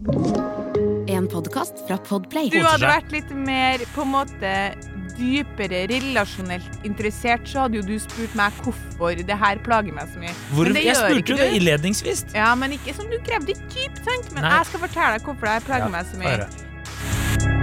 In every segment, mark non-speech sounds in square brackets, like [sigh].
En podkast fra Podplay. Du hadde vært litt mer på en måte dypere relasjonelt interessert, så hadde jo du spurt meg hvorfor det her plager meg så mye. Hvor, Men det jeg gjør spurte ikke jo det innledningsvis. Ja, men ikke som du krevde dypt, sant? Men Nei. jeg skal fortelle deg hvorfor det her plager meg så mye. høre.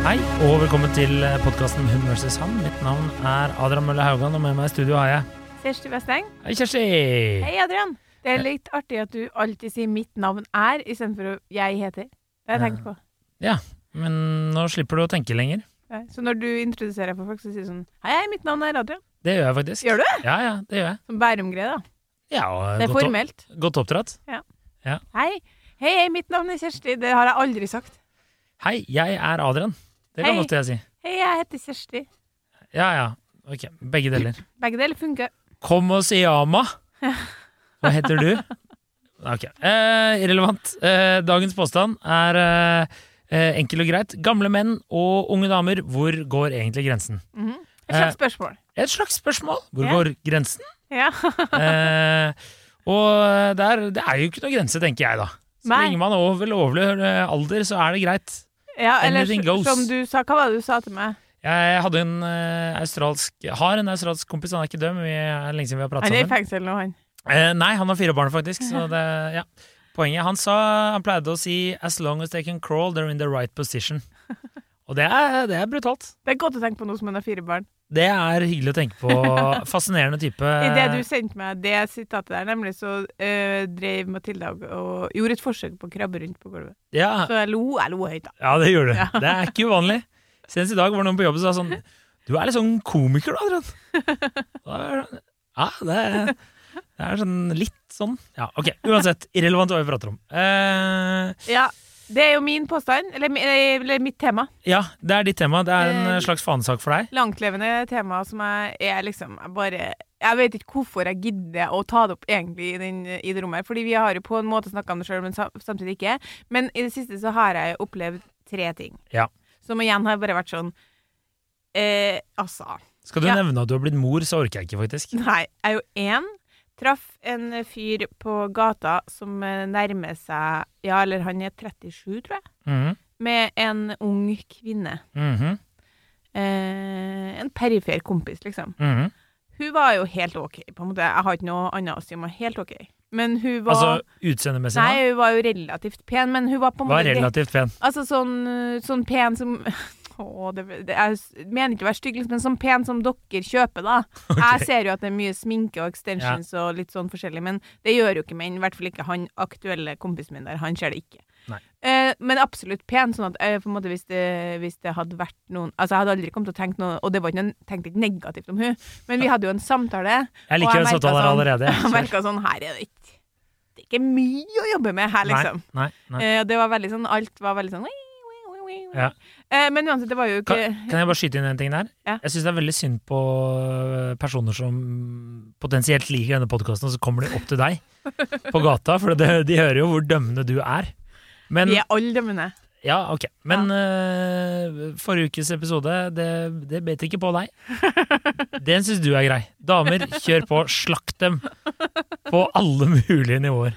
Hei, og velkommen til podkasten Hun vs. han. Mitt navn er Adrian Mølle Haugan, og med meg i studio har jeg Kjersti Westeng. Hei, Kjersti! Hei, Adrian. Det er litt artig at du alltid sier 'mitt navn er' istedenfor 'jeg heter'. Det har jeg tenkt på. Ja, men nå slipper du å tenke lenger. Ja, Så når du introduserer for folk, så sier du sånn 'Hei, hei, mitt navn er Adrian'. Det gjør jeg faktisk. Gjør du? Ja, ja, det gjør jeg. Som Bærum-greie, da. Ja, og Det er godt, formelt. opp, godt oppdratt. Hei. Hei, hei, mitt navn er Kjersti. Det har jeg aldri sagt. Hei, jeg er Adrian. Det kan Hei. godt jeg si. Hei, jeg heter Kjersti. Ja, ja. Ok, begge deler. Begge deler funker. Kom og si ama. Hva heter du? Ok, eh, irrelevant. Eh, dagens påstand er eh, eh, enkel og greit. Gamle menn og unge damer, hvor går egentlig grensen? Mhm. Et slags spørsmål. Et slags spørsmål. Hvor Ja. går grensen? Ja. Eh, og det er, det er jo ikke noe grense, tenker jeg da. Så Nei. lenge man er over lovlig eh, alder, så er det greit. Ja eller Anything goes. som du sa, hva var det du sa til meg? Jeg hadde en eh, australsk Har en australsk kompis, han er ikke død, men vi er lenge siden vi har pratet Han er i sammen. fengsel nå, han. Eh, nei, han har fire barn, faktisk. Så [laughs] det, ja. Poenget Han sa Han pleide å si 'as long as they can crawl, they're in the right position'. [laughs] Og det er, det er brutalt. Det er godt å tenke på nå som hun har fire barn. Det er hyggelig å tenke på. [laughs] Fascinerende type. I det du sendte meg det sitatet der, nemlig, så øh, drev Matilda og, og gjorde et forsøk på å krabbe rundt på gulvet. Ja, Så jeg lo, jeg lo høyt, da. ja, det gjorde du. Ja. Det er ikke uvanlig. Senest i dag var det noen på jobb som sa sånn Du er litt sånn komiker, da, Adrian. [laughs] Ja, det er, det er sånn litt sånn Ja, ok. Uansett. Irrelevant hva vi prater om. Uh, Ja, det er jo min påstand, eller, eller mitt tema. ja, det er ditt tema. Det er en Eh, slags fanesak for deg. Langtlevende tema som jeg er liksom jeg bare Jeg vet ikke hvorfor jeg gidder å ta det opp egentlig i, den, i det rommet her, fordi vi har jo på en måte snakka om det sjøl, men samtidig ikke. Men i det siste så har jeg opplevd tre ting. Ja. Som igjen har bare vært sånn eh, Altså. Skal du Ja. nevne at du har blitt mor, så orker jeg ikke, faktisk. Nei, jeg er jo én. Traff en fyr på gata som eh, nærmer seg Ja, eller han er 37, tror jeg. Mhm, Med en ung kvinne. mhm, Eh, en perifer kompis, liksom. mhm. Hun var jo helt OK, på en måte. Jeg har ikke noe annet å si om henne. Helt OK. Men hun var Altså utseendemessig? Nei, hun var jo relativt pen, men hun var på en måte Var relativt pen. Altså sånn, sånn pen som Å, det, det, jeg mener ikke å være stygg, men sånn pen som dere kjøper, da. [laughs] Jeg ser jo at det er mye sminke og extensions og litt sånn forskjellig, men det gjør jo ikke menn. I hvert fall ikke han aktuelle kompisen min der. Han ser det ikke. Eh, men absolutt pen, sånn at jeg, måte hvis det, hvis det hadde vært noen Altså, jeg hadde aldri kommet til å tenke noe Og det var ikke noe, tenkte ikke negativt om hun men vi hadde jo en samtale. Jeg liker jo her sånn- allerede. Jeg [laughs] merka sånn Her er det ikke Det er ikke mye å jobbe med her, liksom. Nei, nei, nei. Eh, det var veldig sånn Alt var veldig sånn Ja. Eh, Men uansett, det var jo Kan, ikke kan jeg bare skyte inn en ting der? Ja. Jeg syns det er veldig synd på øh, personer som potensielt liker denne podkasten, og så kommer de opp til deg på gata, for det, de hører jo hvor dømmende du er. Men Vi er alle dømmende. Ja, ok. Men øh, forrige ukes episode, det, det bet ikke på deg. Den syns du er grei. Damer, kjør på. Slakt dem. På alle mulige nivåer.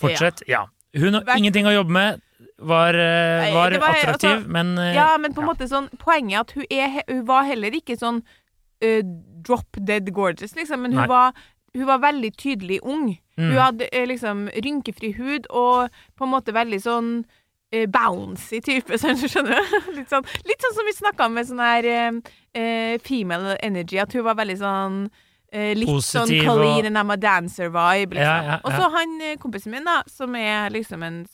Fortsett. Ja. Hun har ingenting å jobbe med. Var, øh, var var- attraktiv, altså, men øh, Ja, men på en måte sånn Poenget er at hun, er, hun var heller ikke sånn uh, drop dead gorgeous, liksom, men hun var hun var veldig tydelig ung. mm, Hun hadde uh, liksom rynkefri hud og på en måte veldig sånn uh, bouncy type, [laughs] sånn, skjønner du? [laughs] Litt sånn, litt sånn som vi snakka med sånn her eh, eh, female energy, at hun var veldig sånn litt sånn Positiv Colleen og- and I'm a dancer-vibe, liksom. Ja, ja, Og så han eh, kompisen min, da, som er liksom en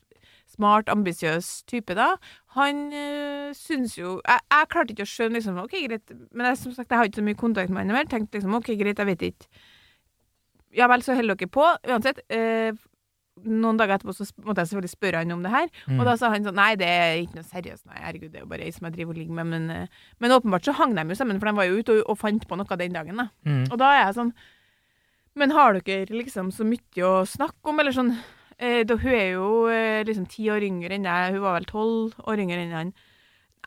smart, ambisiøs type, da. han øh, syns jo jeg, jeg klarte ikke å skjønne liksom OK, greit. Men jeg, som sagt, jeg har ikke så mye kontakt med han mer. Tenkte liksom OK, greit, jeg vet ikke. Ja vel, så holder dere på. Uansett. øh, noen dager etterpå så måtte jeg selvfølgelig spørre han om det her. Mm. Og da sa han sånn Nei, det er ikke noe seriøst. Nei, herregud, det er jo bare ei som jeg driver og ligger med. Men, øh, men åpenbart så hang de jo sammen, for de var jo ute og, og fant på noe den dagen. da. Mm. Og da er jeg sånn Men har dere liksom så mye å snakke om, eller sånn eh, da, Hun er jo eh, liksom ti år yngre enn deg, hun var vel tolv år yngre enn han.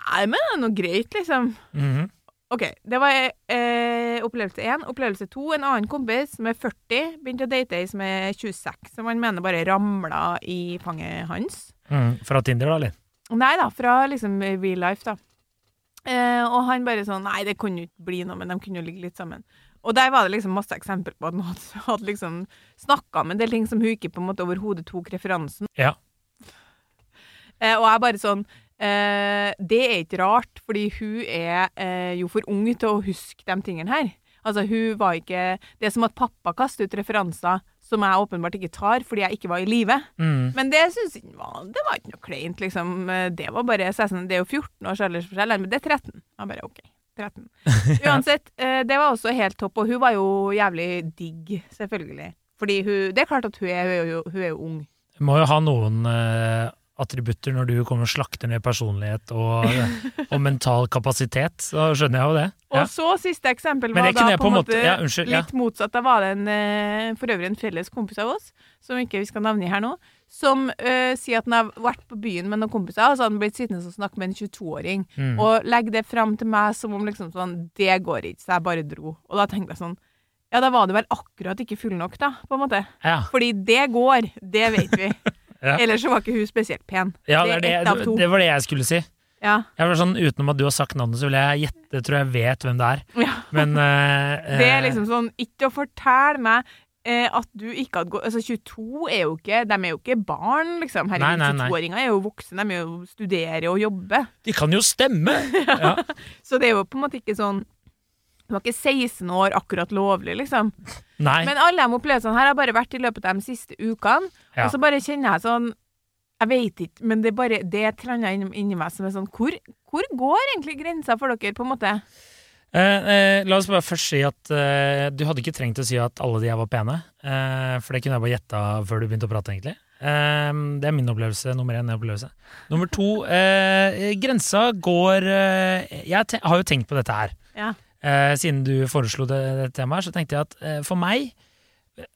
Nei, men det er noe greit, liksom. Mhm. OK, det var eh, opplevelse én. Opplevelse to, en annen kompis som er 40, begynte å date ei som er 26, som han mener bare ramla i fanget hans. Mm, Fra Tinder, da, eller? Nei da, fra liksom real life, da. Eh, og han bare sånn Nei, det kunne jo ikke bli noe, men de kunne jo ligge litt sammen. Og der var det liksom masse eksempel på at noen [laughs] hadde, liksom snakka om en del ting som hun ikke på en måte overhodet tok referansen. Ja. Eh, og jeg bare sånn eh, Det er ikke rart, fordi hun er eh, jo for ung til å huske de tingene her. Altså, hun var ikke Det er som at pappa kaster ut referanser som jeg åpenbart ikke tar fordi jeg ikke var i live. Mm. Men det synes jeg var Det var ikke noe kleint, liksom. Det var bare så jeg sånn, Det er jo 14 års aldersforskjell, men det er 13. Jeg bare OK. 13. [laughs] Uansett, eh, det var også helt topp, og hun var jo jævlig digg, selvfølgelig. Fordi hun Det er klart at hun er, hun er, jo, hun er jo ung. Må jo ha noen eh, attributter når du kommer og slakter ned personlighet og, og mental kapasitet. Så skjønner jeg jo det. Og så siste eksempel var da på en måte, ja, unnskyld, ja. litt motsatt. Da var det en, eh, for øvrig en felles kompis av oss, som ikke vi skal navngi her nå, som eh, sier at han har vært på byen med noen kompiser, og så har han blitt sittende og snakke med en 22-åring. Mm. Og legger det fram til meg som om liksom sånn Det går ikke, så jeg bare dro. Og da tenkte jeg sånn Ja, da var du vel akkurat ikke full nok, da, på en måte. Ja. Fordi det går, det vet vi. [laughs] Ja. Ellers så var ikke hun spesielt pen. Ja, det, det det, det var det jeg skulle si. Ja. Jeg var sånn, Utenom at du har sagt navnet, så vil jeg gjette, tror jeg vet hvem det er. ja. Men uh, [laughs] Det er eh, liksom sånn Ikke å fortelle meg uh, at du ikke hadde gått Altså, 22 er jo ikke De er jo ikke barn, liksom. Herregud, nei, nei. 22-åringer er jo voksne. De er jo studerer og jobber. De kan jo stemme! [laughs] Ja. Så det er jo på en måte ikke sånn var ikke 16 år akkurat lovlig, liksom. Nei. Men alle de opplevelsene her har bare vært i løpet av de siste ukene. Ja. Og så bare kjenner jeg sånn Jeg vet ikke, men det er bare Det jeg annet inni- inni meg som er sånn hvor, hvor går egentlig grensa for dere, på en måte? Eh, eh, la oss bare først si at eh, du hadde ikke trengt å si at alle de her var pene. eh, for det kunne jeg bare gjetta før du begynte å prate, egentlig. Eh, det er min opplevelse. Nummer én opplevelse. Nummer to eh, Grensa går eh, Jeg har jo tenkt på dette her. Ja. Eh, siden du foreslo det, det temaet, så tenkte jeg at eh, for meg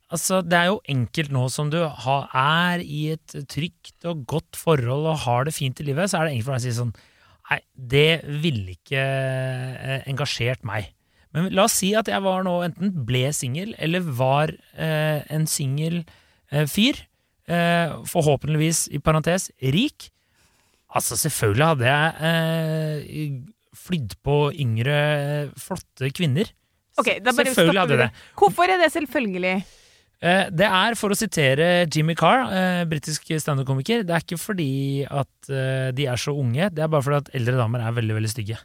Altså, det er jo enkelt nå som du har, er i et trygt og godt forhold og har det fint i livet, så er det enkelt for deg å si sånn Nei, det ville ikke eh, engasjert meg. Men la oss si at jeg var nå enten ble singel, eller var eh, en singel eh, fyr. Eh, forhåpentligvis, i parentes, rik. Altså, selvfølgelig hadde jeg eh, flydd på yngre, flotte kvinner. Ok, da bare Selvfølgelig hadde vi det. Hvorfor er det selvfølgelig? Eh, Det er, for å sitere Jimmy Carr, eh, britisk standup-komiker, det er ikke fordi at eh, de er så unge, det er bare fordi at eldre damer er veldig, veldig stygge.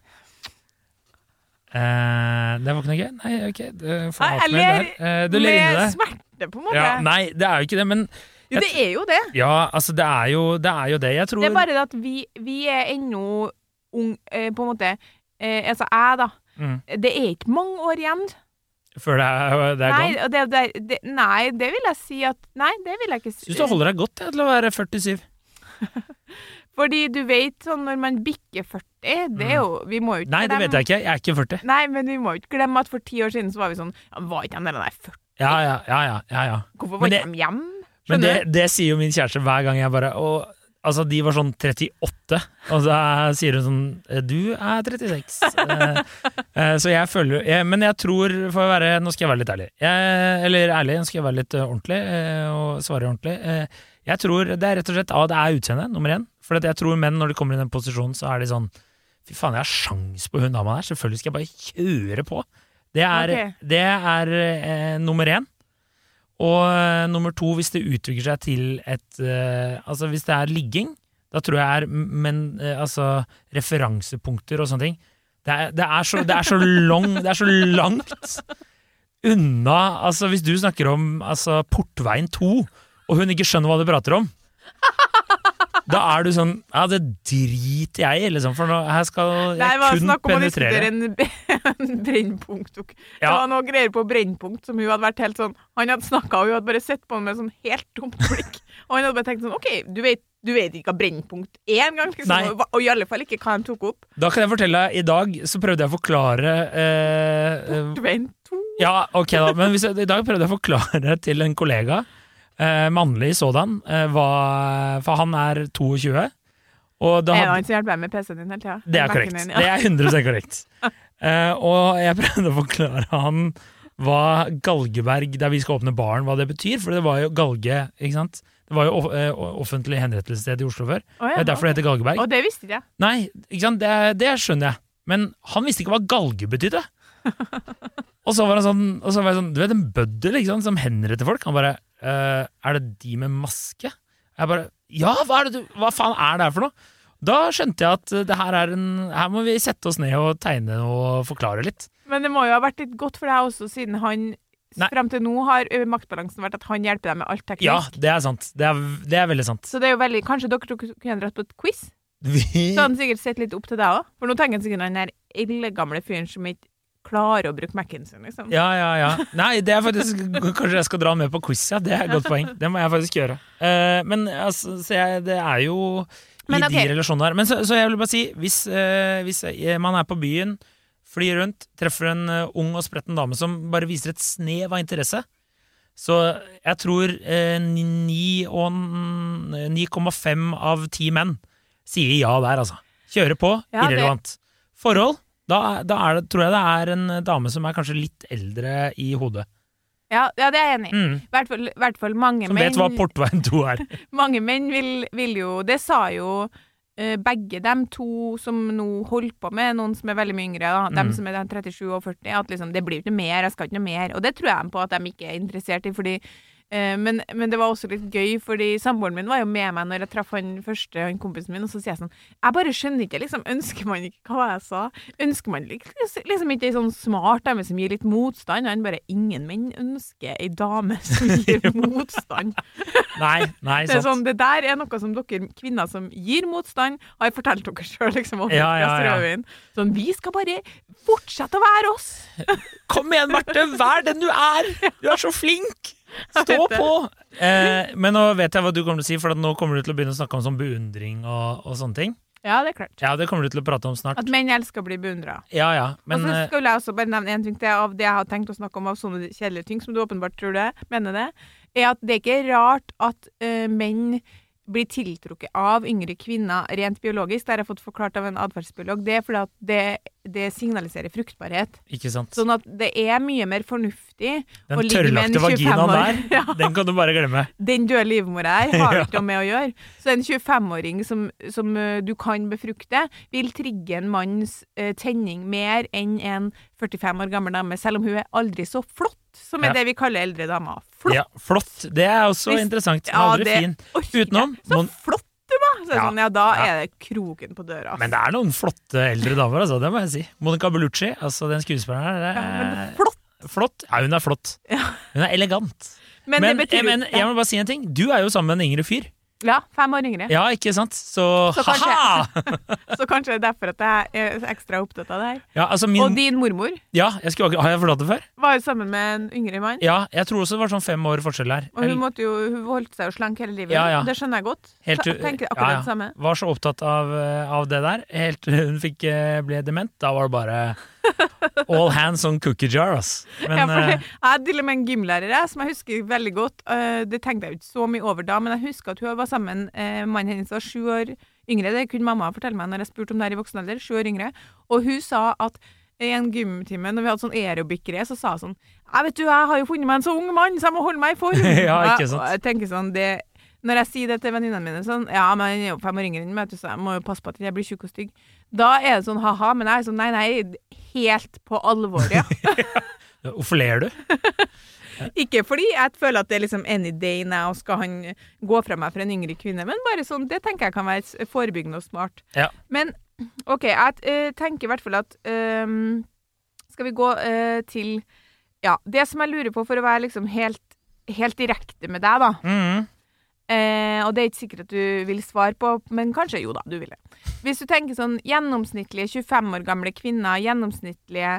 Uh, det var ikke noe gøy? Nei, ok. Det, Nei, forlat jeg ler der. Eh, du ler inni Med det? smerte, på en måte. Ja, nei, det er jo ikke det, men jo, det er jo det. ja, altså, det er jo det. Er jo det. Jeg tror Det er bare det at vi, vi er ennå ung, uh, på en måte eh, Altså jeg, da. Mm. Det er ikke mange år igjen. Før det er, det er Nei, det, det, nei, det vil jeg si at Nei, det vil jeg ikke si. Syns du holder deg godt jeg, til å være 47. [laughs] Fordi du vet, sånn når man bikker 40 Det er jo Vi må jo ikke Mm. Nei, det vet jeg ikke. Jeg er ikke 40. Nei, men vi må jo ikke glemme at for ti år siden så var vi sånn ja, Var ikke de der der 40? Ja, ja, ja. ja, ja. Hvorfor var ikke de hjem? Men det, det sier jo min kjæreste hver gang jeg bare og, Altså, de var sånn 38, og så sier hun sånn eh, Du er 36. Eh, eh, så jeg føler jeg, Men jeg tror, for å være Nå skal jeg være litt ærlig. Jeg, eller ærlig, nå skal jeg være litt eh, ordentlig eh, og svare ordentlig. Eh, jeg tror det er rett og slett Ja, det er utseendet, nummer én. For at jeg tror menn, når de kommer i den posisjonen, så er de sånn Fy faen, jeg har sjans på hun dama der. Selvfølgelig skal jeg bare kjøre på. Det er, okay. det er nummer én. Og uh, nummer to, hvis det utvikler seg til et uh, Altså hvis det er ligging, da tror jeg er men, uh, altså, referansepunkter og sånne ting Det er, det er, så, det er, så, long, det er så langt unna Altså Hvis du snakker om altså, Portveien 2, og hun ikke skjønner hva du prater om Da er du sånn Ja, det driter jeg i, liksom, for nå, her skal Det jeg var kun snakk om å penetrere. diskutere en, [laughs] en brennpunkt. Det Ja. var noe greier på brennpunkt som hun hadde vært helt sånn Han hadde snakka, og hun hadde bare sett på han med sånn helt tomt blikk. [laughs] Og han hadde bare tenkt sånn OK, du vet, du vet ikke hva brennpunkt er engang, liksom. Og, og i alle fall ikke hva de tok opp. Da kan jeg fortelle deg, i dag så prøvde jeg å forklare eh, Bortvendt. Brennpunkt. Ja, ok da, men jeg, i dag prøvde jeg å forklare til en kollega, eh, mannlig sådan, eh, hva, for han er 22, og da hadde, hjelper deg med PC-en din hele tida? det er korrekt. Det er 100 korrekt. [laughs] Eh, og jeg prøvde å forklare han hva Galgeberg, der vi skal åpne baren, hva det betyr, for det var jo Galge, ikke sant? Det var jo eh, offentlig henrettelsessted i Oslo før. Oh, ja. Det er derfor det heter Galgeberg. Og det visste ikke jeg. Nei, ikke sant? Det, det skjønner jeg. Men han visste ikke hva galge betydde. [laughs] og så var han sånn, og så var jeg sånn Du vet en bøddel ikke sant, som henretter folk? Han bare «Eh, Er det de med maske? Jeg bare Ja, hva, du, hva faen er det her for noe? Da skjønte jeg at eh, det her er en Her må vi sette oss ned og tegne og forklare litt. Men det må jo ha vært litt godt for deg også, siden han Nei. Frem til nå har maktbalansen vært at han hjelper deg med alt teknisk. Ja, det er sant. Det er, det er veldig sant. Så det er jo veldig Kanskje dere to kunne dratt på et quiz? Vi, Så hadde han sikkert sett litt opp til deg òg. For nå tenker han sikkert han der eldgamle fyren som ikke klarer å bruke Mac-en sin, liksom. ja, ja, ja. Nei, det er faktisk Kanskje jeg skal dra han med på quiz, ja. Det er et godt poeng. Det må jeg faktisk gjøre. Uh, men altså, så jeg, det er jo i Men okay. de relasjonene her. Men så, så jeg vil bare si, hvis, uh, hvis uh, man er på byen, flyr rundt, treffer en eh, ung og spretten dame som bare viser et snev av interesse, så jeg tror eh, ni og n- 9,5 av 10 menn sier ja der, altså. Kjøre på, Ja, irrelevant. Forhold, da, da det, tror jeg det er en dame som er kanskje litt eldre i hodet. Ja, ja, det er jeg enig i. Mm. Hvert fall, hvert fall mange Som menn vet hva Portveien 2 er. [laughs] Mange menn vil, vil jo Det sa jo eh, begge dem to som nå holder på med noen som er veldig mye yngre, da, dem Mm. som er 37 og 40, at liksom, det blir ikke noe mer, jeg skal ikke noe mer. Og det tror jeg på at de ikke er interessert i, fordi men, men det var også litt gøy, fordi samboeren min var jo med meg når jeg traff han første, han kompisen min, og så sier jeg sånn Jeg bare skjønner ikke, liksom, ønsker man ikke Hva det jeg sa? Ønsker man liksom, liksom ikke ei sånn smart dame som gir litt motstand? Han bare Ingen menn ønsker ei dame som [laughs] gir motstand. Nei, nei, Det, er sånn, det der er noe som dere kvinner som gir motstand, har fortalt dere sjøl. Liksom, Om Ja, ja, ja. Sånn, vi skal bare fortsette å være oss! Kom igjen, Marte! Vær den du er! [laughs] Du er så flink! Stå på! Eh, men nå vet jeg hva du kommer til å si, for at nå kommer du til å begynne å snakke om sånn beundring og, og sånne ting. Ja, det er klart. Ja, det kommer du til å prate om snart. At menn elsker å bli beundra. Ja, ja, men og så eh, skulle jeg også bare nevne en ting til av det jeg har tenkt å snakke om av sånne kjedelige ting, som du åpenbart tror det, mener det, er at det er ikke rart at uh, menn blir tiltrukket av yngre kvinner rent biologisk. Det har jeg fått forklart av en atferdsbiolog. Det er fordi at det, det signaliserer fruktbarhet. Ikke sant. Sånn at det er mye mer fornuftig å ligge med en tørrlagte vaginaen 25-år. der, [laughs] Ja. den kan du bare glemme. Den døde livmora her har [laughs] ikke noe med å gjøre. Så en 25-åring som, som uh, du kan befrukte, vil trigge en manns uh, tenning mer enn en 45 år gammel dame, selv om hun er aldri så flott, som er det vi kaller eldre damer. Flott! Ja, flott. Det er også Hvis- interessant. Ja, Aldri det fin. orker. Utenom Så flott du var! Så Ja. sånn, ja, da Ja. er det kroken på døra. Men det er noen flotte eldre damer, altså. Det må jeg si. Monica Bellucci, altså den skuespilleren her. Ja, er flott! flott. Ja, hun er flott. Hun er elegant. Men, Men, betyr jeg, men jeg må bare si en ting. Du er jo sammen med en yngre fyr. Ja, fem år yngre. Ja, ikke sant? Så, Så ha-ha! [laughs] Så kanskje det er derfor at jeg er ekstra opptatt av det her. Ja, altså Og din mormor Ja, jeg skulle, har jeg fortalt det før? var jo sammen med en yngre mann. Ja, jeg tror også det var sånn fem år forskjell her. Og hun, måtte jo, hun holdt seg jo slank hele livet. Ja, ja. Det skjønner jeg godt. Helt tenker akkurat det samme. Var så opptatt av, eh, av det der, helt til hun fikk, eh, ble dement. Da var det bare [laughs] all hands on cookie jar, ass. Men ja, for eh, jeg til og med en gymlærer som jeg husker veldig godt. Eh, det tenkte jeg ikke så mye over da, men jeg husker at hun var sammen eh, Mannen hennes var sju år yngre. Det kunne mamma fortelle meg når jeg spurte om det her i voksen alder. Sju år yngre. Og hun sa at i en gymtime når vi hadde sånn aerobic-race, så sa hun sånn Jeg vet du, jeg har jo funnet meg en så ung mann, så jeg må holde meg i form. [laughs] Ja, ikke sant. Jeg, jeg tenker sånn, det når jeg sier det til venninnene mine sånn Ja, men jeg er jo fem år yngre enn meg, så jeg må jo passe på at jeg blir tjukk og stygg. Da er det sånn ha-ha, men jeg er sånn nei, nei, helt på alvor, ja. [laughs] hvorfor ler du? [laughs] Ikke fordi jeg føler at det er liksom any day now skal han gå fra meg for en yngre kvinne, men bare sånn, det tenker jeg kan være forebyggende og smart. Ja. Men OK, jeg uh, tenker i hvert fall at um, Skal vi gå uh, til Ja, det som jeg lurer på, for å være liksom helt, helt direkte med deg, da. Mhm. Eh, og det er ikke sikkert at du vil svare på, men kanskje jo da, du vil det. Hvis du tenker sånn gjennomsnittlige 25 år gamle kvinner, gjennomsnittlige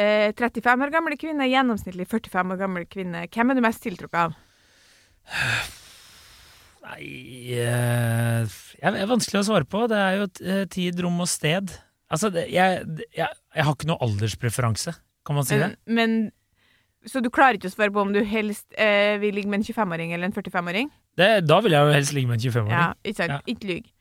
eh, 35 år gamle kvinner, gjennomsnittlige 45 år gamle kvinner, hvem er du mest tiltrukket av? Nei eh, Det er vanskelig å svare på. Det er jo eh, tid, rom og sted. Altså, det, jeg, jeg, jeg har ikke noe alderspreferanse, kan man si det? Men, men Så du klarer ikke å svare på om du helst eh, vil ligge med en 25-åring eller en 45-åring? Det? Da vil jeg jo helst ligge med en 25-åring. Ja, ikke sant? Ja. Ikke lyg.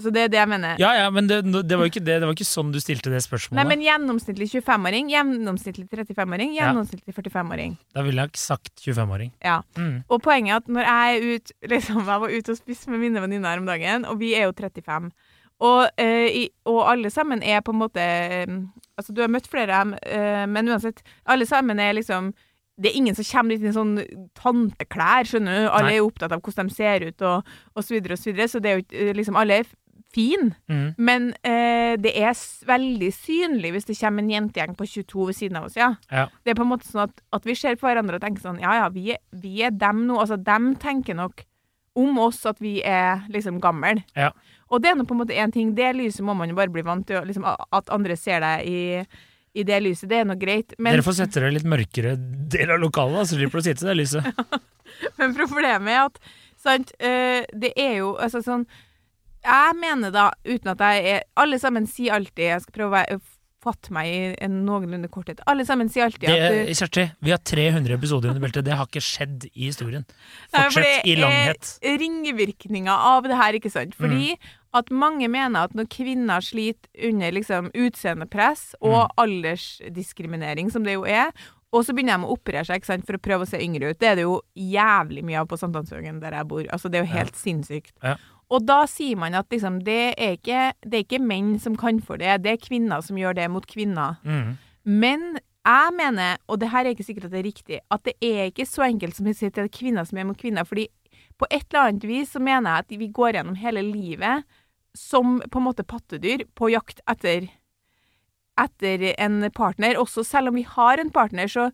Så det er det jeg mener. Ja, ja, men det, det var ikke det. Det var ikke sånn du stilte det spørsmålet. Nei, men gjennomsnittlig 25-åring, gjennomsnittlig 35-åring, gjennomsnittlig 45-åring. Da ville jeg ikke sagt 25-åring. Ja. Mm. Og poenget er at når jeg er ut [laughs] liksom, Jeg var ute og spiste med mine venninner her om dagen, og vi er jo 35. Og, øh, i, og alle sammen er på en måte øh, Altså, du har møtt flere av dem, eh, men uansett, alle sammen er liksom det er ingen som kommer dit i sånn tanteklær, skjønner du. Alle Nei. er opptatt av hvordan de ser ut, og, og så videre og så videre. Så det er jo ikke eh, liksom Alle er fine. Mm. Men eh, det er veldig synlig hvis det kommer en jentegjeng på 22 ved siden av oss, ja. Ja. Det er på en måte sånn at, at vi ser på hverandre og tenker sånn Ja, ja, vi vi er dem nå. Altså, dem tenker nok om oss at vi er liksom gamle. Ja. Og det er nå på en måte én ting. Det lyset må man jo bare bli vant til. Liksom, at andre ser deg i, i det lyset, det er nå greit. Men, Dere får sette dere litt mørkere del av lokalet, så slipper du å sitte i det lyset. [laughs] men problemet er at sant, eh, det er jo altså sånn Jeg mener da, uten at jeg er Alle sammen sier alltid Jeg skal prøve å fatte meg i en noenlunde korthet. Alle sammen sier alltid at du Kjersti, vi har 300 episoder under beltet. Det har ikke skjedd i historien. Nei, for i langhet. Er ringvirkninger av det her, ikke sant. Fordi Mm. At mange mener at når kvinner sliter under liksom utseendepress Mm. og aldersdiskriminering, som det jo er, og så begynner de å operere seg sant, for å prøve å se yngre ut. Det er det jo jævlig mye av på Sankthanshaugen, der jeg bor. Altså, det er jo helt sinnssykt. Ja. Og da sier man at liksom, det, er ikke, det er ikke menn som kan for det, det er kvinner som gjør det mot kvinner. Mm. Men jeg mener, og det her er ikke sikkert at det er riktig, at det er ikke så enkelt som å si at det er kvinner som er mot kvinner. fordi på et eller annet vis så mener jeg at vi går gjennom hele livet som på en måte pattedyr på jakt etter, etter en partner. Også selv om vi har en partner, så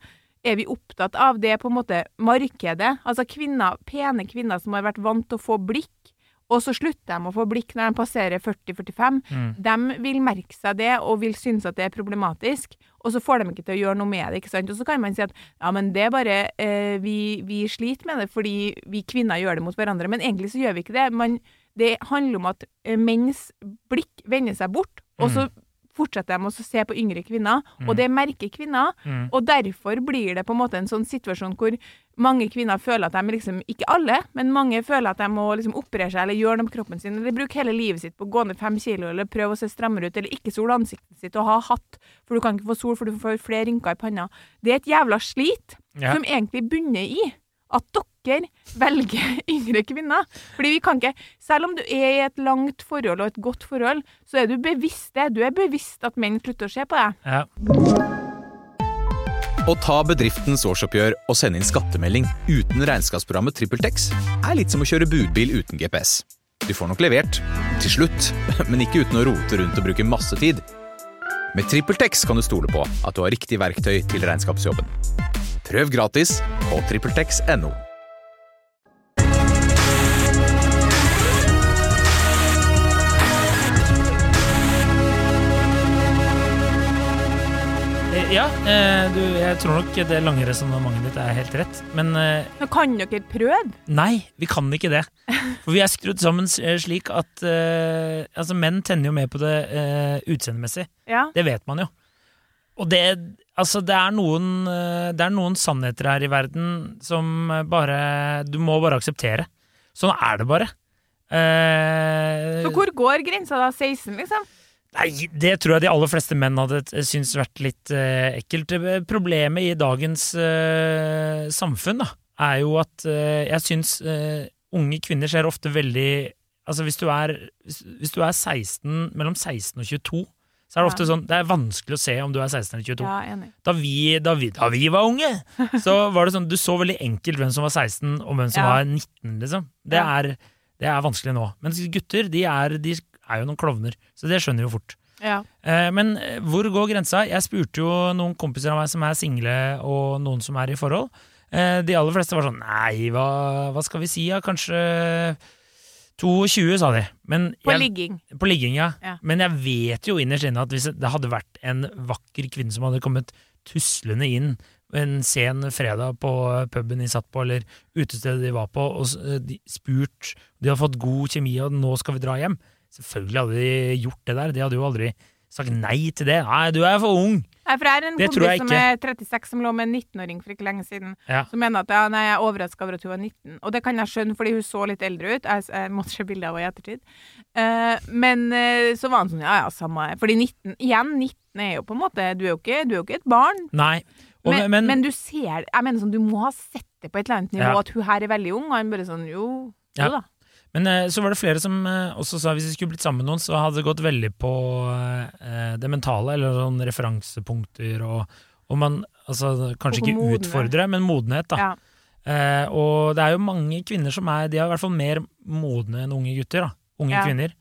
er vi opptatt av det på en måte markedet. Altså kvinner, pene kvinner som har vært vant til å få blikk, og så slutter de å få blikk når de passerer 40-45. Mm. De vil merke seg det og vil synes at det er problematisk, og så får de ikke til å gjøre noe med det. ikke sant? Og så kan man si at ja, men det er bare eh, vi, vi sliter med det fordi vi kvinner gjør det mot hverandre, men egentlig så gjør vi ikke det. Man, det handler om at eh, menns blikk vender seg bort, og så fortsetter de å se på yngre kvinner, og det merker kvinner. Mm. Og derfor blir det på en måte en sånn situasjon hvor mange kvinner føler at de liksom, ikke alle, men mange føler at de må liksom operere seg eller gjøre noe med kroppen sin, eller bruke hele livet sitt på å gå ned fem kilo, eller prøve å se strammere ut, eller ikke sole ansiktet sitt og ha hatt, for du kan ikke få sol, for du får flere rynker i panna. Det er et jævla slit, Ja. som egentlig bunner i at dere velger [laughs] yngre kvinner. Fordi vi kan ikke Selv om du er i et langt forhold og et godt forhold, så er du bevisst det. Du er bevisst at menn slutter å se på deg. Ja. Å ta bedriftens årsoppgjør og sende inn skattemelding uten regnskapsprogrammet TrippelTex er litt som å kjøre budbil uten GPS. Du får nok levert, til slutt, [laughs] men ikke uten å rote rundt og bruke masse tid. Med TrippelTex kan du stole på at du har riktig verktøy til regnskapsjobben. Prøv gratis på TrippelTex.no. Ja, eh, du, jeg tror nok det lange resonnementet ditt er helt rett. Men Men kan dere prøve. nei, vi kan ikke det. For vi er skrudd sammen eh, slik at eh, altså menn tenner jo mer på det uh, utseendemessig. Ja. Det vet man jo. Og det, altså det, er noen, eh, det er noen sannheter her i verden som eh, bare Du må bare akseptere. Sånn er det bare. Eh, Så hvor går grensa da? 16, liksom? Nei, det tror jeg de aller fleste menn hadde syntes vært litt eh, ekkelt. Eh, Problemet i dagens eh, samfunn da, er jo at eh, jeg syns eh, unge kvinner ser ofte veldig Altså hvis du er, hvis, du er 16, mellom 16 og 22, så er det ofte Ja. sånn Det er vanskelig å se om du er 16 eller 22. Ja. Da, vi, da, vi, da vi var unge, [laughs] så var det sånn Du så veldig enkelt hvem som var 16 og hvem som Ja. var 19, liksom. Det, er, det er vanskelig nå. Men gutter, de er, de er jo noen klovner, så det skjønner vi jo fort. Ja. Eh, Men eh, hvor går grensa? Jeg spurte jo noen kompiser av meg som er single, og noen som er i forhold. Eh, de aller fleste var sånn Nei, hva, hva skal vi si, ja? Kanskje 22, sa de. Men På jeg- ligging. På ligging, ja. Ja. Men jeg vet jo innerst inne at hvis det hadde vært en vakker kvinne som hadde kommet tuslende inn en sen fredag på puben de satt på, eller utestedet de var på, og de spurt De hadde fått god kjemi, og nå skal vi dra hjem. Selvfølgelig hadde de gjort det der. De hadde jo aldri sagt nei til det. Nei, du er for ung! Nei, for jeg er en Det kompis som er 36 som lå med en 19-åring for ikke lenge siden. Ja. Som mener at ja, nei, jeg er overraska over at hun var 19. Og det kan jeg skjønne, fordi hun så litt eldre ut. Jeg, jeg måtte se bilde av henne i ettertid. Uh, men uh, så var han sånn, ja ja, samme Fordi 19 Igjen, 19 er jo på en måte Du er jo ikke, du er jo ikke et barn. Nei. Og, Men, men, men, du ser Jeg mener sånn, du må ha sett det på et eller annet nivå Ja. at hun her er veldig ung. Og han bare sånn Jo, jo da. Men eh, så var det flere som eh, også sa hvis vi skulle blitt sammen med noen, så hadde det gått veldig på eh, det mentale, eller sånn referansepunkter og, og man altså, kanskje Og ikke utfordre, men modenhet, da. Ja. Eh, og det er jo mange kvinner som er De er i hvert fall mer modne enn unge gutter. da Unge Ja. kvinner.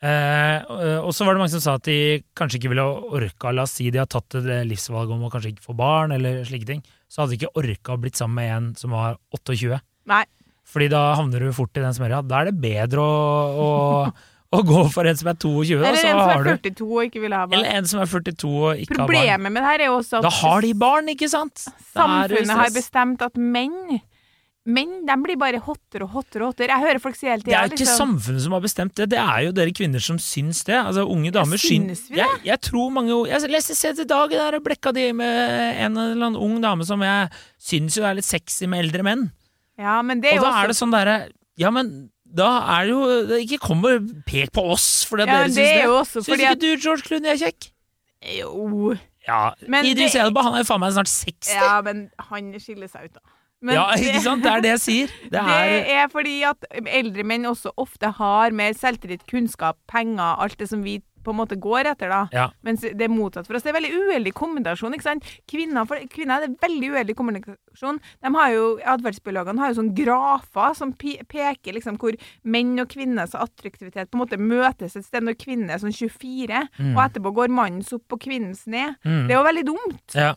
Eh, og så var det mange som sa at de kanskje ikke ville orka La oss si de har tatt det livsvalget om å kanskje ikke få barn, eller slike ting. Så hadde de ikke orka å blitt sammen med en som var 28. Nei. Fordi da havner du fort i den smørja. Da er det bedre å, å, å gå for en som er 22, da, Eller en som er 42 og ikke vil ha barn. Eller en som er 42 og ikke har barn. Problemet med det her er jo også at Da har de barn, ikke sant? Samfunnet har bestemt at menn Menn de blir bare hottere og hottere. og hottere. Jeg hører folk si hele Det er ikke liksom, samfunnet som har bestemt det, det er jo dere kvinner som syns det. Altså Unge damer syns vi det? Jeg, jeg tror mange Jeg leste se til dag der blekka de med en eller annen ung dame som jeg syns jo er litt sexy med eldre menn. Ja, men det er Og jo da også er det sånn derre Ja, men da er det jo det Ikke kom og pek på oss fordi ja, dere syns det det. også Syns ikke at du George Clooney er kjekk? Jo Ja, Men Idris det- Elba han er jo faen meg snart 60. Ja, men han skiller seg ut, da. Men ja, ikke sant? Det er det jeg sier. [laughs] Det Det er er fordi at eldre menn også ofte har mer selvtillit, kunnskap, penger, alt det som vi på en måte går etter, da. Ja. Mens det er motsatt for oss. Det er veldig uheldig kommunikasjon. ikke sant. Kvinner, for kvinner er det veldig uheldig kommunikasjon. De har jo, Atferdsbiologene har jo sånn grafer som peker liksom hvor menn og kvinners attraktivitet på en måte møtes et sted når kvinnen er sånn 24, Mm. og etterpå går mannens opp og kvinnens ned. Mm. Det er jo veldig dumt. ja.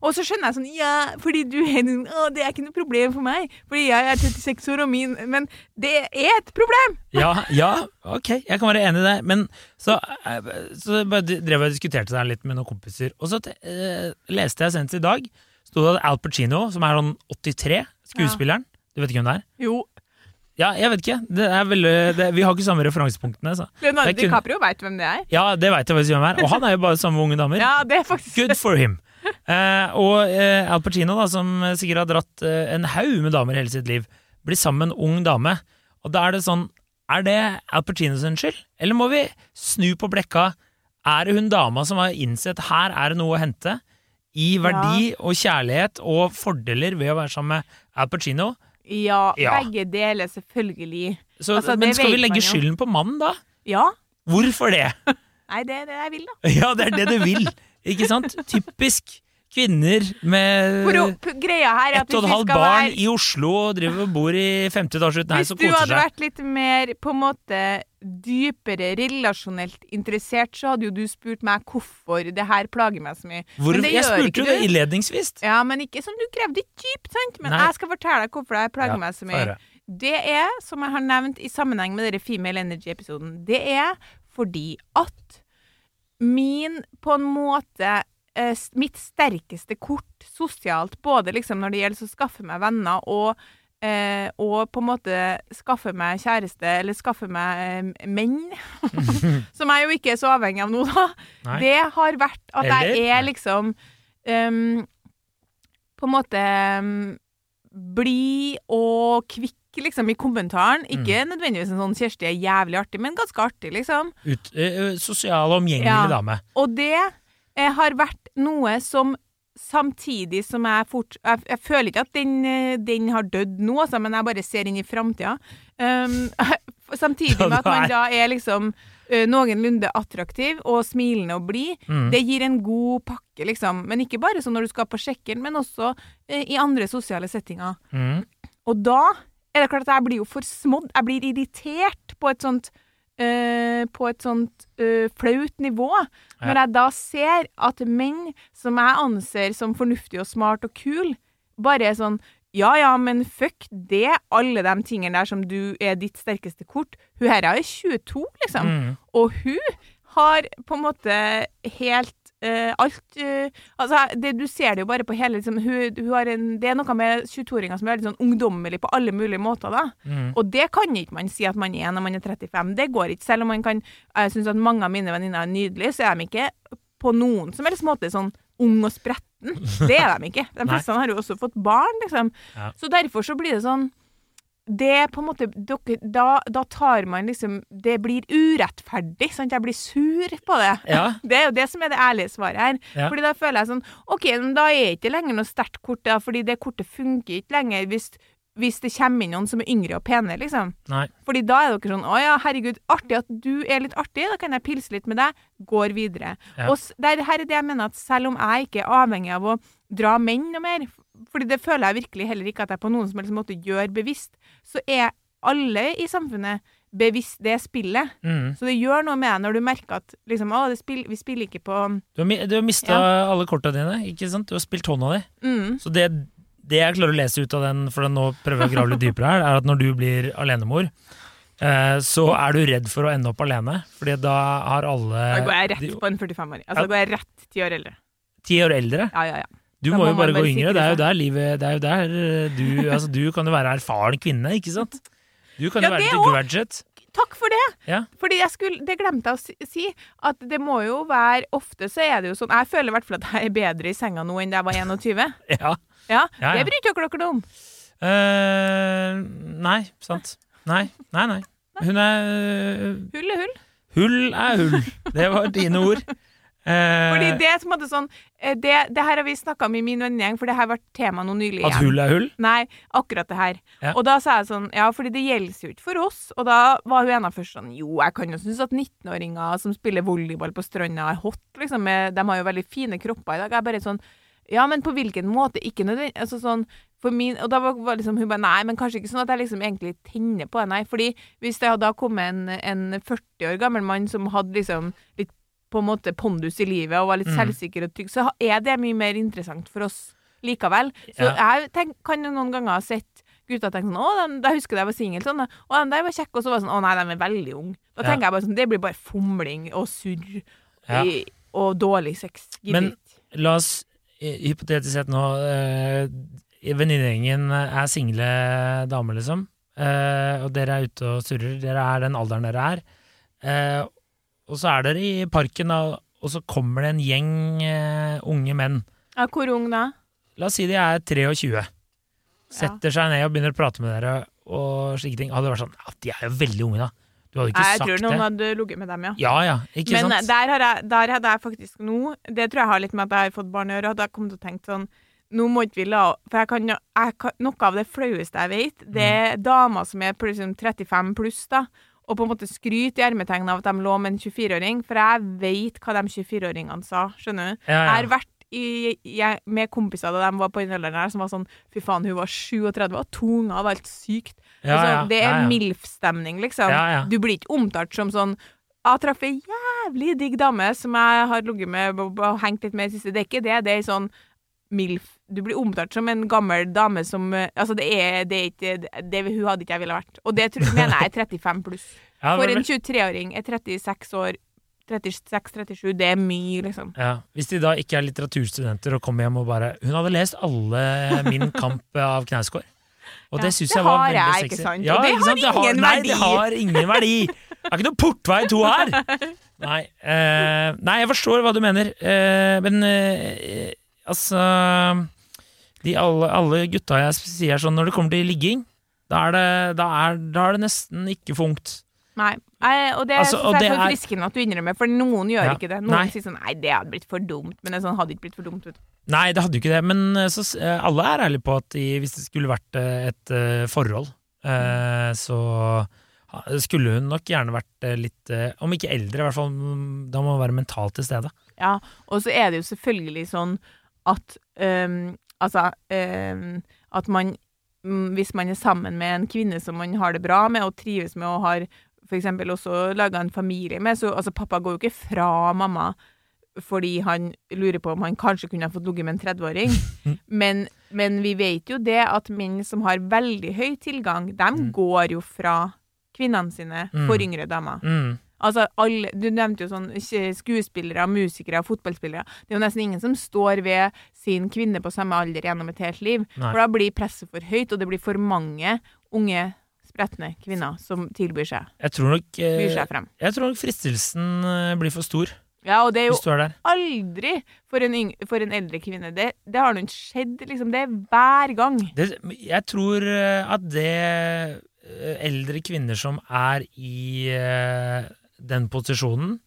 Og så skjønner jeg sånn Ja, fordi du er en- Å, det er ikke noe problem for meg. Fordi jeg er 36 år og min Men det er et problem! Ja, ja, ok, jeg kan være enig i det. Men så, så bare drev jeg og diskuterte det litt med noen kompiser. Og så eh, leste jeg senest i dag, sto det at Al Pacino, som er sånn 83, skuespilleren Du vet ikke hvem det er? Jo. Ja, jeg vet ikke. Det er veldig, det, vi har ikke samme referansepunktene. Så. Leonardo Det DiCaprio veit hvem det er. Ja, det veit jeg hvem er. Og han er jo bare sammen med unge damer. Ja, det er faktisk Good for him. Eh, og eh, Al Pacino, da, som sikkert har dratt eh, en haug med damer hele sitt liv, blir sammen med en ung dame. Og da er det sånn Er det Al Pacinos skyld, eller må vi snu på blekka? Er det hun dama som har innsett her er det noe å hente? I verdi og kjærlighet og fordeler ved å være sammen med Al Pacino? Ja, Ja. begge deler, selvfølgelig. Så, Altså, men skal vi legge skylden på mannen, da? Ja. Hvorfor det? Nei, det er det jeg vil, da. [laughs] Ja, det er det du vil. Ikke sant? Typisk kvinner med For greia her er at ett og et halvt barn være i Oslo og driver og bor i femte etasje uten heis Hvis du hadde vært litt mer på en måte dypere relasjonelt interessert, så hadde jo du spurt meg hvorfor det her plager meg så mye. Hvor, jeg spurte jo det innledningsvis. Ja, men ikke som du krevde dypt, sant? Men Nei. jeg skal fortelle deg hvorfor det her plager Ja, meg så mye. Fare. Det er, som jeg har nevnt i sammenheng med denne Female Energy-episoden, det er fordi at min, på en måte eh, Mitt sterkeste kort sosialt, både liksom når det gjelder å skaffe meg venner og eh, og på en måte skaffe meg kjæreste, eller skaffe meg eh, menn, [laughs] som jeg jo ikke er så avhengig av nå, da. Nei. Det har vært at Eller? jeg er liksom um, På en måte um, blid og kvikk, liksom, i kommentaren. Ikke Mm. nødvendigvis en sånn Kjersti er jævlig artig, men ganske artig, liksom. Ut, eh, sosial og omgjengelig Ja. dame. Og det eh, har vært noe som Samtidig som jeg fort Jeg, jeg føler ikke at den, eh, den har dødd nå, altså, men jeg bare ser inn i framtida. Um, [laughs] samtidig med at man da er liksom uh, noenlunde attraktiv og smilende og blid. Mm. Det gir en god pakke, liksom. Men ikke bare sånn når du skal på sjekken, men også uh, i andre sosiale settinger. Mm. Og da er det klart at jeg blir jo forsmådd. Jeg blir irritert på et sånt eh, på et sånt eh, flaut nivå. Når jeg da ser at menn som jeg anser som fornuftige og smart og kul, bare er sånn ja ja, men fuck det, alle de tingene der som du er ditt sterkeste kort. Hun her er 22, liksom. Mm. Og hun har på en måte helt eh, alt uh, Altså, det, du ser det jo bare på hele liksom, hun, hun har en, Det er noe med 22-åringer som er veldig sånn ungdommelig på alle mulige måter, da. Mm. Og det kan ikke man si at man er når man er 35. Det går ikke. Selv om man kan Jeg syns at mange av mine venninner er nydelige, så er de ikke på noen som helst måte sånn ung og spretten. Det er de ikke. De [laughs] fleste har jo også fått barn, liksom. Ja. Så derfor så blir det sånn det er på en måte da, da tar man liksom Det blir urettferdig. Sant? Jeg blir sur på det. Ja. [laughs] Det er jo det som er det ærlige svaret her. Ja. Fordi da føler jeg sånn OK, men da er ikke lenger noe sterkt kort, da, fordi det kortet funker ikke lenger hvis, hvis det kommer inn noen som er yngre og pene, liksom. Nei. Fordi da er dere sånn Å ja, herregud, artig at du er litt artig, da kan jeg pilse litt med deg. Går videre. Ja. Og der, det er- her er det jeg mener at selv om jeg ikke er avhengig av å dra menn noe mer, fordi det føler jeg virkelig heller ikke at jeg på noen som helst måte gjør bevisst, så er alle i samfunnet bevisst det spillet. Mm. Så det gjør noe med deg når du merker at liksom, å, det spill, vi spiller ikke på Du har, du har mista alle korta dine, ikke sant? Du har spilt hånda di. mm, Så det, det jeg klarer å lese ut av den, for nå prøver jeg å grave litt dypere her, er at når du blir alenemor, eh, så er du redd for å ende opp alene. Fordi da har alle Da går jeg rett på en 45-åring. Altså, Ja. da går jeg rett ti år eldre. ti år eldre. Ja, ja, ja. Du må må jo bare gå yngre. Det er jo der livet Det er jo der eh, du [laughs] Altså, du kan jo være erfaren kvinne, ikke sant? Du kan Ja, jo være til graduate. Takk for det! Ja. Fordi jeg skulle, Det glemte jeg å si, at det må jo være Ofte så er det jo sånn Jeg føler i hvert fall at jeg er bedre i senga nå enn da jeg var [laughs] 21. Ja. Ja, Ja, ja. Det bryr ikke dere om. Uh, nei, sant. Nei, nei, nei. Hun er Hull er hull. Hull er hull. Det var dine ord. Eh, Fordi det er på en måte sånn eh, Det, det her har vi snakka om i min vennegjeng, for det her har vært tema nå nylig At hull er hull? Nei, akkurat det her. Ja. Og da sa jeg sånn Ja, fordi det gjelder jo ikke for oss. Og da var hun ene først sånn Jo, jeg kan jo synes at 19-åringer som spiller volleyball på stranda, er hot, liksom. De har jo veldig fine kropper i dag. Jeg er bare sånn Ja, men på hvilken måte? Ikke nødvendig Altså sånn for min, og da var, var liksom hun bare Nei, men kanskje ikke sånn at jeg liksom egentlig tenner på det, nei. Fordi hvis det hadde kommet en, en 40 år gammel mann som hadde liksom litt på en måte pondus i livet og var litt Mm. selvsikker og trygg, så er det mye mer interessant for oss likevel. Så Ja. jeg tenk, kan jo noen ganger ha sett gutta tenke sånn Å, den, da husker jeg da jeg var singel, sånn. Å, de der var kjekke. Og så var det sånn Å nei, de er veldig unge. Da Ja. tenker jeg bare sånn Det blir bare fomling og surr Ja. og dårlig sex. Gidder Men- La oss hypotetisk sett nå øh, Venninnegjengen er single damer, liksom. Eh, og dere er ute og surrer. Dere er den alderen dere er. Eh, og så er dere i parken, da, og så kommer det en gjeng eh, unge menn. Ja, hvor ung da? La oss si de er 23. Setter seg ned og begynner å prate med dere og slike ting. Hadde det vært sånn Ja, de er jo veldig unge, da. Du hadde ikke Nei, jeg sagt tror noen det. hadde ligget med dem, ja. Ja ja, ikke Men sant? der, har jeg, der hadde jeg faktisk nå Det tror jeg har litt med at jeg har fått barn å gjøre. Hadde jeg kommet til å tenke sånn Nå må ikke vi la For jeg kan, jeg kan, noe av det flaueste jeg vet, det er Mm. damer som er plutselig 35 pluss, da. Og på en måte skryte i ermetegn av at de lå med en 24-åring. For jeg vet hva de 24-åringene sa, skjønner du. Ja, ja. Jeg har vært i, jeg, med kompiser da de var på den alderen her, som var sånn Fy faen, hun var 37 og tunga var helt sykt. Ja, altså, det er. MILF-stemning, liksom. Du blir ikke omtalt som sånn Jeg traff ei jævlig digg dame som jeg har ligget med og hengt litt med i det siste. Det er ikke det. Det er sånn MILF. Du blir omtalt som en gammel dame som eh, Altså, det er, det er ikke det, det, Hun hadde ikke jeg ville vært. Og det tror, mener jeg er 35 pluss. [laughs] Ja, For en 23-åring er 36 år 36-37, det er mye, liksom. Ja, Hvis de da ikke er litteraturstudenter og kommer hjem og bare Hun hadde lest alle Min kamp av Knausgård. Og det syns det jeg var har veldig jeg, sexy. Ja, det ikke sant? har ingen nei, verdi. det har ingen verdi! Det er ikke noe portvei to her! [laughs] Nei, eh, nei, jeg forstår hva du mener, eh, men eh, altså de alle, alle gutta jeg sier sånn, når det kommer til ligging, da er det, da er, da er det nesten ikke funkt. Nei. Og det Altså, og jeg er så friskende at du innrømmer, for noen gjør Ja. ikke det. Noen Nei. sier sånn Nei, det hadde blitt for dumt. Men det sånn, hadde ikke blitt for dumt. Vet du. Nei, det hadde jo ikke det, men eh, så, eh, alle er ærlige på at de, hvis det skulle vært eh, et eh, forhold, eh, så skulle hun nok gjerne vært litt, om ikke eldre, i hvert fall, mm, da må hun være mentalt til stede. Ja, og så er det jo selvfølgelig sånn at øhm, Altså eh, at man mm, Hvis man er sammen med en kvinne som man har det bra med og trives med og har eksempel også laga en familie med, så altså pappa går jo ikke fra mamma fordi han lurer på om han kanskje kunne ha fått ligget med en 30-åring. [laughs] men, men vi vet jo det at menn som har veldig høy tilgang, de går jo fra kvinnene sine Mm. for yngre damer. Mm. Altså, alle, Du nevnte jo sånn skuespillere, musikere, fotballspillere. Det er jo nesten ingen som står ved sin kvinne på samme alder gjennom et helt liv. Nei. For da blir presset for høyt, og det blir for mange unge, spretne kvinner som tilbyr seg, Jeg tror nok eh, seg frem. Jeg tror nok fristelsen eh, blir for stor Ja, og det er jo er aldri for en, yng for en eldre kvinne. Det, det har nå ikke skjedd, liksom. Det er hver gang. Det, jeg tror eh, at det eh, eldre kvinner som er i den posisjonen,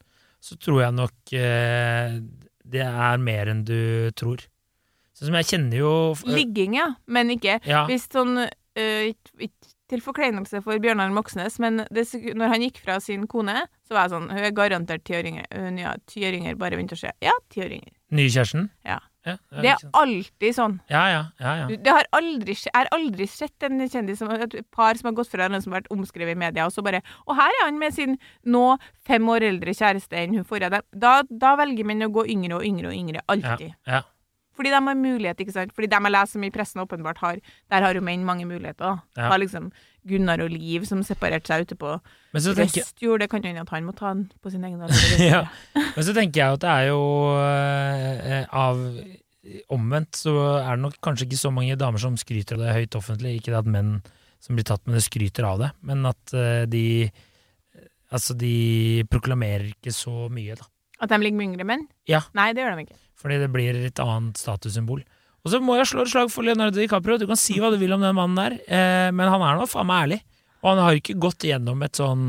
så tror jeg nok eh, det er mer enn du tror. Sånn som jeg kjenner jo eh, Ligging, ja, men ikke Ja, Hvis sånn øh, til forkleinelse for Bjørnar Moxnes, men det, når han gikk fra sin kone, så var jeg sånn Hun er garantert tiåringer. år. Hun, ja, tiåringer, bare vent og se. Ja, tiåringer. nye kjæresten? Ja. Ja, ja, Det er alltid sånn. ja, ja, ja, ja. Det har aldri, jeg har aldri sett en kjendis som et par som har gått fra den som har vært omskrevet i media, og så bare Og her er han med sin nå fem år eldre kjæreste enn hun forrige. Da, da velger menn å gå yngre og yngre og yngre. ja, Alltid. ja. Fordi de har mulighet, ikke sant. Fordi de jeg leser om i pressen åpenbart har, der har jo menn mange muligheter. da. Ja. Har liksom Gunnar og Liv som separerte seg ute på Men så tenker, Røstjord. Det kan hende at han må ta den på sin egen alder. [laughs] ja. [laughs] Men så tenker jeg at det er jo eh, av Omvendt så er det nok kanskje ikke så mange damer som skryter av det høyt offentlig. Ikke det at menn som blir tatt med det, skryter av det, men at eh, de Altså, de proklamerer ikke så mye, da. At de ligger med yngre menn? Ja. Nei, det gjør de ikke. Fordi det blir et annet statussymbol. Og så må jeg slå et slag for Leonardo DiCaprio. Du kan si hva du vil om den mannen der, eh, men han er nå faen meg ærlig. Og han har ikke gått gjennom et sånn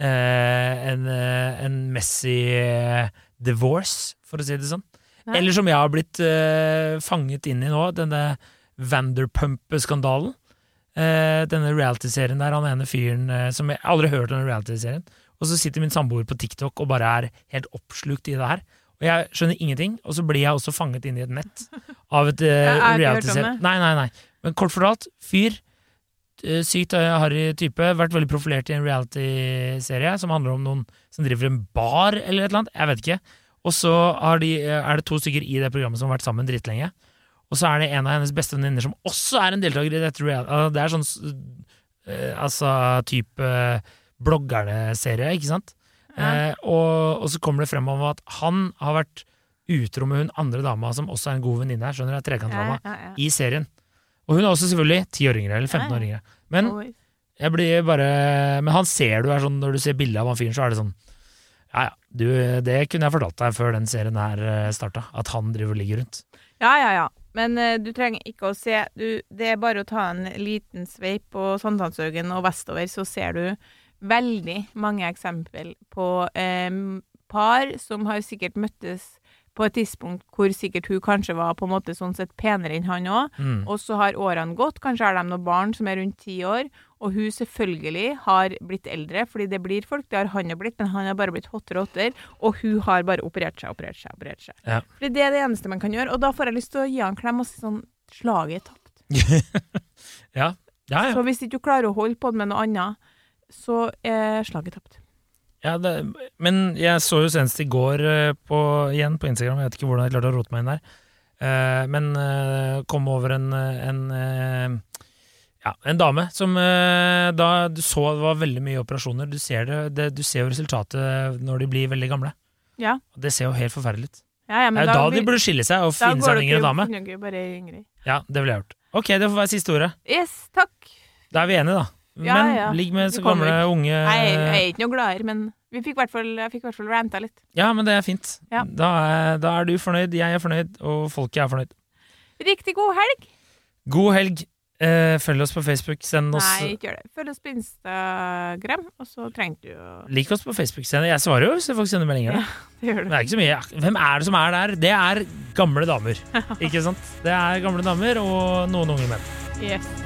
eh, en, eh, en messy eh, divorce, for å si det sånn. Nei. Eller som jeg har blitt eh, fanget inn i nå, denne Vanderpump-skandalen. Eh, denne reality-serien der, han ene fyren som Jeg aldri har hørt om den reality-serien. Og så sitter min samboer på TikTok og bare er helt oppslukt i det her. Og jeg skjønner ingenting, og så blir jeg også fanget inn i et nett av et om reality-serie. Nei, nei, nei. Men kort fortalt, fyr. eh, Sykt eh, harry type. Vært veldig profilert i en reality-serie som handler om noen som driver en bar eller et eller annet. Jeg vet ikke. Og så har de, er det to stykker i det programmet som har vært sammen dritlenge. Og så er det en av hennes beste venninner som også er en deltaker i dette reality. Altså, Det er sånn altså type bloggerne-serie, ikke sant? Eh, og, og så kommer det frem om at han har vært utro med hun andre dama som også er en god venninne her, skjønner du, trekantdama, Ja, ja, i serien. Og hun er også selvfølgelig 10 år yngre, eller 15 år yngre. Men jeg blir bare Men han ser du er sånn, når du ser bilde av han fyren, så er det sånn Ja ja, du, det kunne jeg fortalt deg før den serien her starta, at han driver og ligger rundt. Ja, ja, ja. Men uh, du trenger ikke å se du, Det er bare å ta en liten sveip på Sankthanshaugen og vestover, så ser du veldig mange eksempel på eh, par som har sikkert møttes på et tidspunkt hvor sikkert hun kanskje var på en måte sånn sett penere enn han òg. Mm. Og så har årene gått, kanskje har de noen barn som er rundt ti år, og hun selvfølgelig har blitt eldre, fordi det blir folk, det har han jo blitt, men han har bare blitt hottere og hottere, og hun har bare operert seg, operert seg, operert seg. Ja. Fordi det er det eneste man kan gjøre, og da får jeg lyst til å gi han en klem og si sånn, slaget er tapt. [laughs] Ja, ja. ja. Så hvis ikke du klarer å holde på med noe annet, så er slaget tapt. ja det, men jeg så jo senest i går eh, på, igjen på Instagram, jeg vet ikke hvordan jeg klarte å rote meg inn der, uh, men uh, kom over en, en uh, ja, en dame som da du så det var veldig mye operasjoner. Du ser, det, det, du ser jo resultatet når de blir veldig gamle. Ja. Det ser jo helt forferdelig ut. Ja, ja, Det er jo da da, de burde skille seg og finne seg en yngre dame. Ja, det ville jeg gjort. Ok, det får være siste ordet. Yes, takk. Da er vi enige, da. Ja, Men ja. ligg med så gamle, unge Nei, jeg er ikke noe gladere, men vi fikk jeg fikk i hvert fall ranta litt. Ja, men det er fint. Ja. Da, er, da er du fornøyd, jeg er fornøyd, og folket er fornøyd. Riktig god helg! God helg. Eh, følg oss på Facebook. Send oss Nei, ikke gjør det. Følg oss på Instagram, og så trenger du å Lik oss på Facebook. Send, jeg svarer jo hvis folk sender meldinger. Ja, [laughs] Det gjør Det du. er ikke så mye. Hvem er det som er der? Det er gamle damer. [laughs] Ikke sant? Det er gamle damer og noen unge menn. Yes.